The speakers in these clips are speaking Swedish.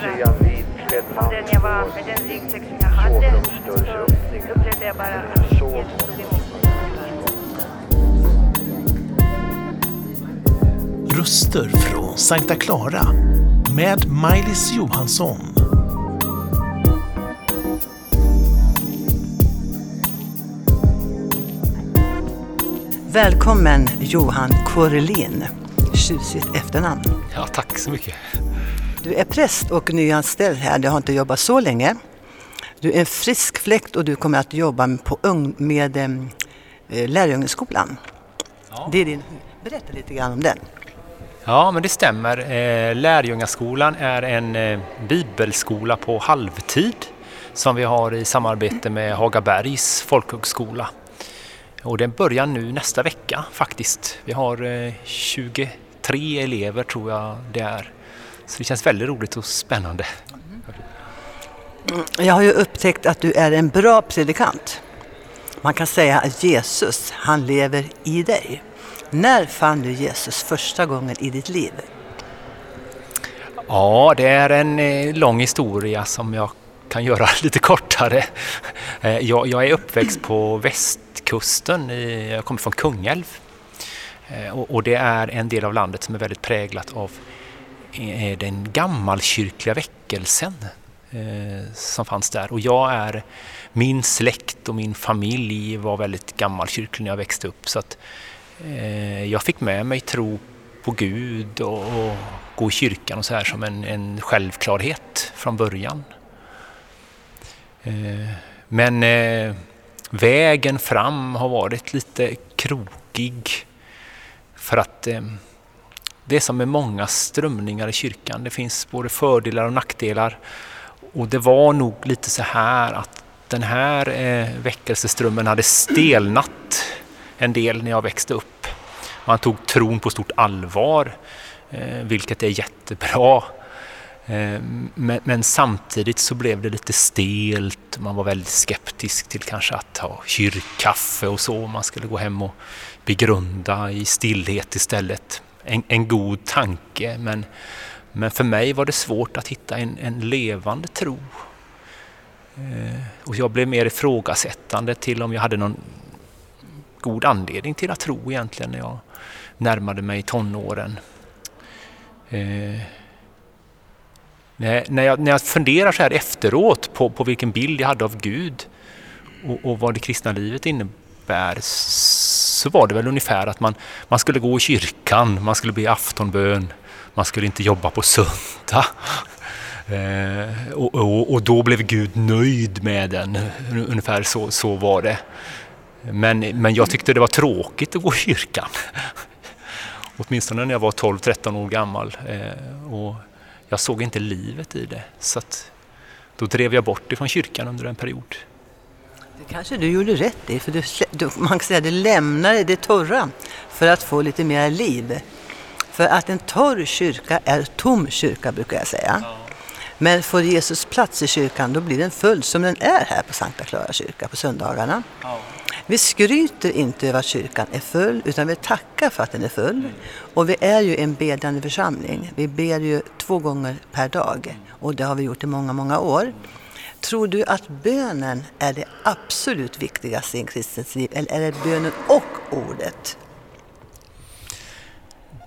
fundera om den jag var, med den ryggsäck som jag hade, så upplevde jag bara att Jesus tog emot mig. Röster från Sankta Clara med Maj-Lis Johansson. Välkommen Johan Korelin. Tjusigt efternamn. Ja, tack så mycket. Du är präst och nyanställd här. Du har inte jobbat så länge. Du är en frisk fläkt och du kommer att jobba på ung, med eh, Lärjungeskolan. Ja. Det är din, berätta lite grann om den. Ja, men det stämmer. Eh, Lärjungaskolan är en eh, bibelskola på halvtid som vi har i samarbete med Hagabergs folkhögskola. Och den börjar nu nästa vecka faktiskt. Vi har eh, 23 elever tror jag det är. Så det känns väldigt roligt och spännande. Jag har ju upptäckt att du är en bra predikant. Man kan säga att Jesus, han lever i dig. När fann du Jesus första gången i ditt liv? Ja, det är en eh, lång historia som jag kan göra lite kortare. Eh, jag, jag är uppväxt på västkusten, jag kommer från Kungälv. Eh, och, och det är en del av landet som är väldigt präglat av Eh, den gammalkyrkliga väckelsen eh, som fanns där. Och jag är, min släkt och min familj var väldigt gammalkyrklig när jag växte upp. Så att, eh, jag fick med mig tro på Gud och, och gå i kyrkan och så här som en, en självklarhet från början. Eh, men eh, vägen fram har varit lite krokig för att eh, det är som med många strömningar i kyrkan. Det finns både fördelar och nackdelar. Och det var nog lite så här att den här eh, väckelseströmmen hade stelnat en del när jag växte upp. Man tog tron på stort allvar, eh, vilket är jättebra. Eh, men, men, samtidigt så blev det lite stelt. Man var väldigt skeptisk till kanske att ha kyrkkaffe och så. Man skulle gå hem och begrunda i stillhet istället. En, en god tanke men, men för mig var det svårt att hitta en, en levande tro. Eh, och jag blev mer ifrågasättande till om jag hade någon god anledning till att tro egentligen när jag närmade mig tonåren. Eh, när, jag, när jag funderar så här efteråt på, på vilken bild jag hade av Gud och, och vad det kristna livet innebär så var det väl ungefär att man, man skulle gå i kyrkan, man skulle be aftonbön, man skulle inte jobba på söndag. Eh, och, och, och, då blev Gud nöjd med den, ungefär så, så var det. Men, men jag tyckte det var tråkigt att gå i kyrkan. Åtminstone när jag var 12-13 år gammal. Eh, och jag såg inte livet i det. Så att då drev jag bort ifrån kyrkan under en period. Det kanske du gjorde rätt i, för du, du, man kan säga att du lämnade det torra för att få lite mer liv. För att en torr kyrka är tom kyrka brukar jag säga. Men får Jesus plats i kyrkan då blir den full som den är här på Sankta Clara kyrka på söndagarna. Vi skryter inte över att kyrkan är full utan vi tackar för att den är full. Mm. Och vi är ju en bedjande församling. Vi ber ju två gånger per dag och det har vi gjort i många, många år. Tror du att bönen är det absolut viktigaste i en kristens liv eller är det bönen och ordet?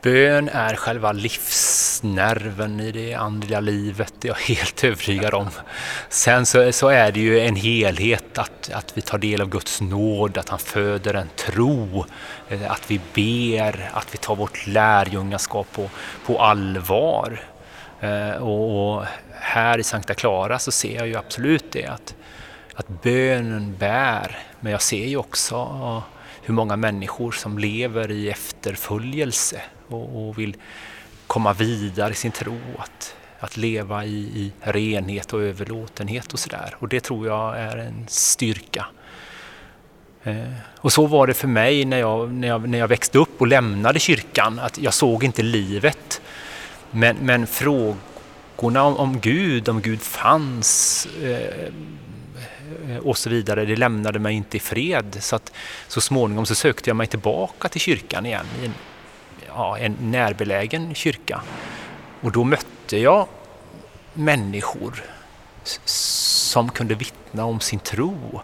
Bön är själva livsnerven i det andliga livet, det är jag helt övertygad om. Sen så, så, är det ju en helhet att, att vi tar del av Guds nåd, att han föder en tro, eh, att vi ber, att vi tar vårt lärjungaskap på, på allvar. Eh, och, och här i Sankta Clara så ser jag ju absolut det att, att bönen bär, men jag ser ju också ah, hur många människor som lever i efterföljelse och, och vill komma vidare i sin tro, att, att leva i, i renhet och överlåtenhet och sådär. Och det tror jag är en styrka. Eh, och så var det för mig när jag, när, jag, när jag växte upp och lämnade kyrkan, att jag såg inte livet. Men, men frågorna om, om Gud, om Gud fanns eh, och så vidare, det lämnade mig inte i fred. Så att så småningom så sökte jag mig tillbaka till kyrkan igen i en, ja, en närbelägen kyrka. Och då mötte jag människor som kunde vittna om sin tro.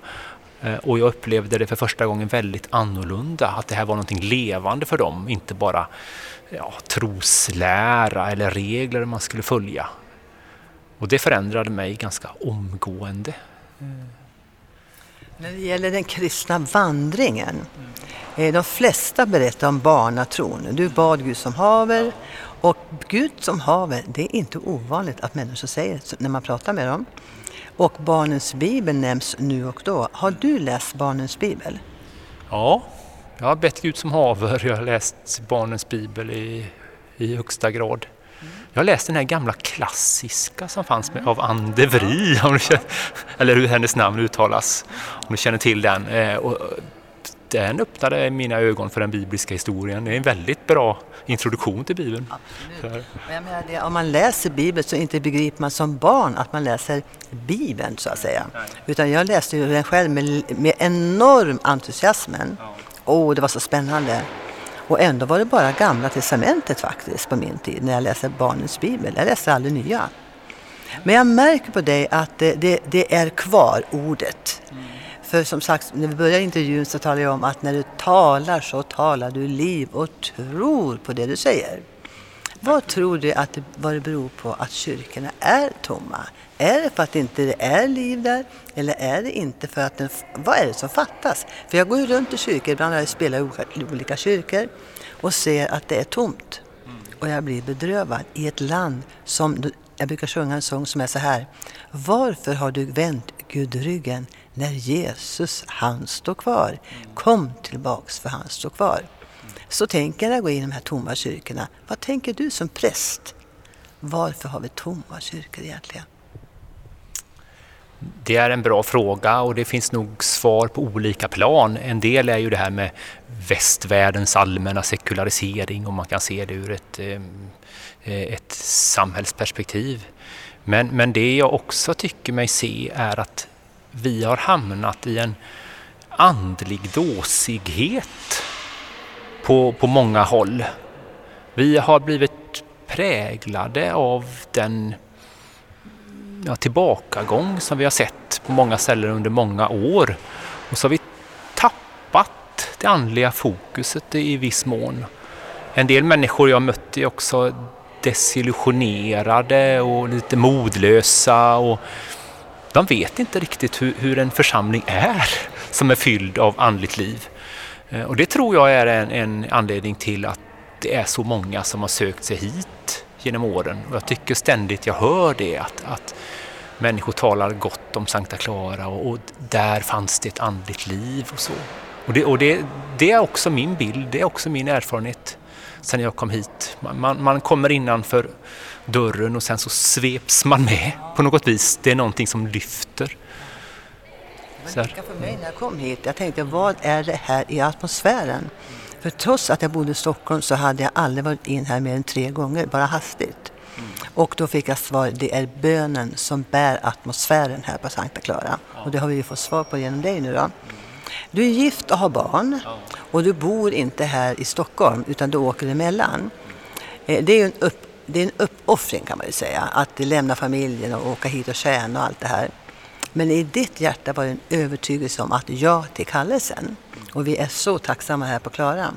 Eh, och jag upplevde det för första gången väldigt annorlunda, att det här var någonting levande för dem, inte bara ja, troslära eller regler man skulle följa. Och det förändrade mig ganska omgående. Mm. När det gäller den kristna vandringen, mm. de flesta berättar om barnatron. Du bad Gud som haver och Gud som haver, det är inte ovanligt att människor säger när man pratar med dem. Och Barnens bibel nämns nu och då. Har du läst Barnens bibel? Ja, jag har bett Gud som haver. Jag har läst Barnens bibel i, i högsta grad. Jag har läst den här gamla klassiska som fanns med, av Anne de Vries, eller hur hennes namn uttalas, om du känner till den. Eh, och den öppnade mina ögon för den bibliska historien. Det är en väldigt bra introduktion till Bibeln. Absolut. jag menar det, om man läser Bibeln så inte begriper man som barn att man läser Bibeln så att säga. Utan jag läste ju den själv med, med enorm entusiasmen. Åh, oh, det var så spännande. Och ändå var det bara Gamla Testamentet faktiskt på min tid när jag läste barnens bibel. Jag läste aldrig nya. Men jag märker på dig att det, det, det är kvar, ordet. Mm. För som sagt, när vi börjar intervjun så talar jag om att när du talar så talar du liv och tror på det du säger. Vad tror du att det, vad det beror på att kyrkorna är tomma? Är det för att det inte är liv där? Eller är det inte för att den, vad är det som fattas? För jag går ju runt i kyrkor, ibland har jag spelat i olika, olika kyrkor och ser att det är tomt. Och jag blir bedrövad i ett land som, jag brukar sjunga en sång som är så här. Varför har du vänt Gud ryggen när Jesus, han står kvar? Kom tillbaks för han står kvar. Så tänker jag när jag går in i de här tomma kyrkorna. Vad tänker du som präst? Varför har vi tomma kyrkor egentligen? Det är en bra fråga och det finns nog svar på olika plan. En del är ju det här med västvärldens allmänna sekularisering om man kan se det ur ett, eh, ett samhällsperspektiv. Men, men det jag också tycker mig se är att vi har hamnat i en andlig dåsighet på, på många håll. Vi har blivit präglade av den ja, tillbakagång som vi har sett på många ställen under många år. Och så har vi tappat det andliga fokuset i viss mån. En del människor jag mött är också desillusionerade och lite modlösa och de vet inte riktigt hur, hur en församling är som är fylld av andligt liv. Eh, och det tror jag är en, en anledning till att det är så många som har sökt sig hit genom åren. Och jag tycker ständigt jag hör det, att, att människor talar gott om Sankta Clara och, och, där fanns det ett andligt liv och så. Och, det, och det, det, är också min bild, det är också min erfarenhet sen jag kom hit. Man, man, man kommer innanför dörren och sen så sveps man med på något vis. Det är någonting som lyfter. Det var lika för mig när jag kom hit. Jag tänkte, vad är det här i atmosfären? För trots att jag bodde i Stockholm så hade jag aldrig varit in här mer än tre gånger, bara hastigt. Och då fick jag svar, det är bönen som bär atmosfären här på Sankta Clara. Och det har vi ju fått svar på genom dig nu då. Du är gift och har barn och du bor inte här i Stockholm utan du åker emellan. Eh, det är ju en, upp, det är en uppoffring kan man ju säga, att lämna familjen och åka hit och tjäna och allt det här. Men i ditt hjärta var det en övertygelse om att ja till kallelsen. Och vi är så tacksamma här på Klara.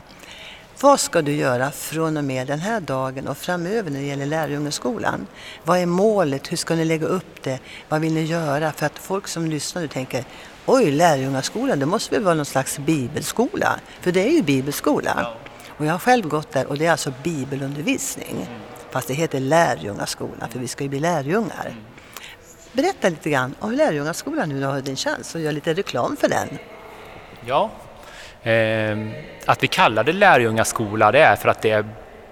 Vad ska du göra från och med den här dagen och framöver när det gäller lärjungeskolan? Vad är målet? Hur ska ni lägga upp det? Vad vill ni göra? För att folk som lyssnar nu tänker Oj, lärjungaskolan, det måste väl vara någon slags bibelskola? För det är ju bibelskola. Och jag har själv gått där och det är alltså bibelundervisning. Fast det heter lärjungaskolan för vi ska ju bli lärjungar. Berätta lite grann om lärjungaskolan nu, du har din chans att göra lite reklam för den. Ja, eh, att vi kallar det lärjungaskola det är för att det är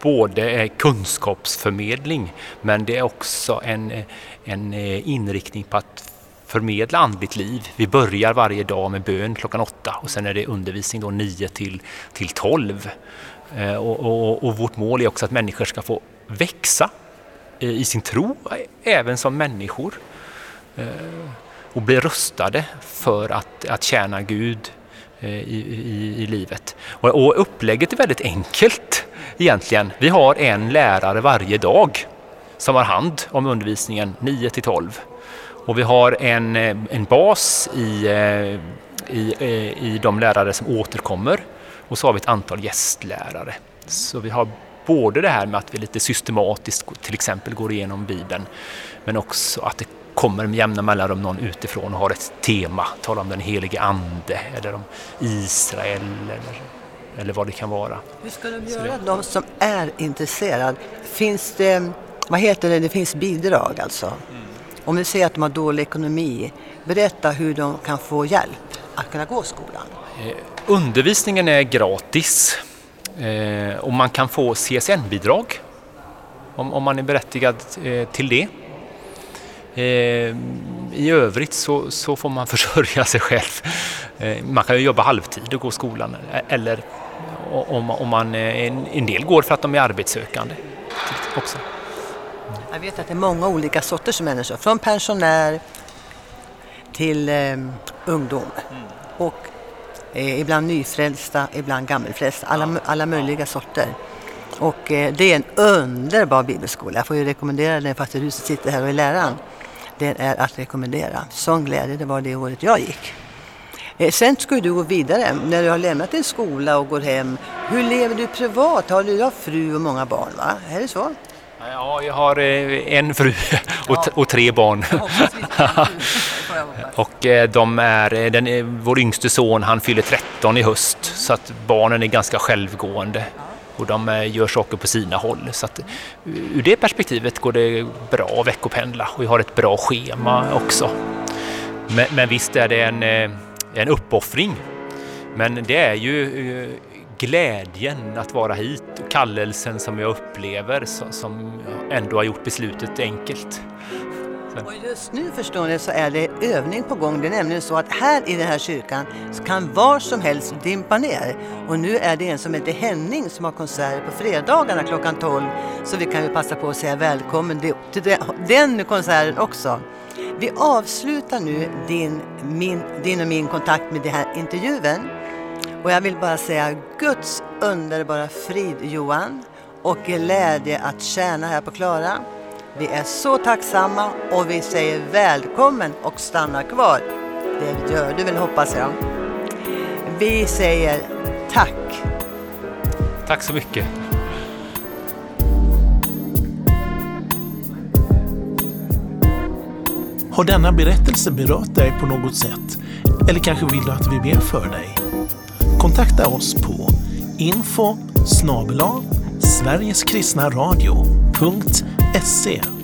både kunskapsförmedling men det är också en, en eh, inriktning på att förmedla andligt liv. Vi börjar varje dag med bön klockan åtta och sen är det undervisning då 9 till, till 12. Eh, och, och, och, vårt mål är också att människor ska få växa eh, i sin tro, även som människor. Eh, och bli rustade för att, att tjäna Gud eh, i, i, i livet. Och, och upplägget är väldigt enkelt egentligen. Vi har en lärare varje dag som har hand om undervisningen 9 till 12. Och vi har en, eh, en bas i, i, i de lärare som återkommer och så har vi ett antal gästlärare. Så vi har både det här med att vi lite systematiskt till exempel går igenom Bibeln men också att det kommer med jämna mellanrum någon utifrån och har ett tema, talar om den helige Ande eller om Israel eller, eller vad det kan vara. Hur ska de göra, de som är intresserade? Finns det, vad heter det, det finns bidrag alltså? Mm. Om ni säger att de har dålig ekonomi, berätta hur de kan få hjälp att kunna gå skolan. Eh, undervisningen är gratis eh, och man kan få CSN-bidrag om, om man är berättigad eh, till det. Eh, I övrigt så, så, får man försörja sig själv. Eh, man kan ju jobba halvtid och gå skolan eller om, om man, en, en del går för att de är arbetssökande också. Jag vet att det är många olika sorters människor, från pensionär till eh, ungdom. Mm. Och eh, ibland nyfrälsta, ibland gammelfrälsta, alla, alla möjliga sorter. Och eh, det är en underbar bibelskola. Jag får ju rekommendera den fast huset sitter här och är läraren. Den är att rekommendera. Sån glädje det var det året jag gick. Eh, sen ska du gå vidare när du har lämnat din skola och går hem. Hur lever du privat? Har du har fru och många barn? Va? Är det så? Ja, jag har eh, en fru och, och tre barn. och eh, de är, den, vår yngste son han fyller 13 i höst så att barnen är ganska självgående och de eh, gör saker på sina håll. Så att, eh, ur det perspektivet går det bra att veckopendla och vi har ett bra schema också. Men, men visst är det en, eh, en uppoffring. Men det är ju glädjen att vara hit och kallelsen som jag upplever som ändå har gjort beslutet enkelt. Och just nu förstår ni så är det övning på gång. Det är nämligen så att här i den här kyrkan så kan var som helst dimpa ner. Och nu är det en som heter Henning som har konserter på fredagarna klockan 12. Så vi kan ju passa på att säga välkommen till den konserten också. Vi avslutar nu din, min, din och min kontakt med den här intervjun och jag vill bara säga Guds underbara frid Johan och glädje att tjäna här på Klara. Vi är så tacksamma och vi säger välkommen och stanna kvar. Det gör du väl hoppas jag. Vi säger tack. Tack så mycket. Har denna berättelse berört dig på något sätt? Eller kanske vill du att vi ber för dig? Kontakta oss på info Sverigeskristnaradio.se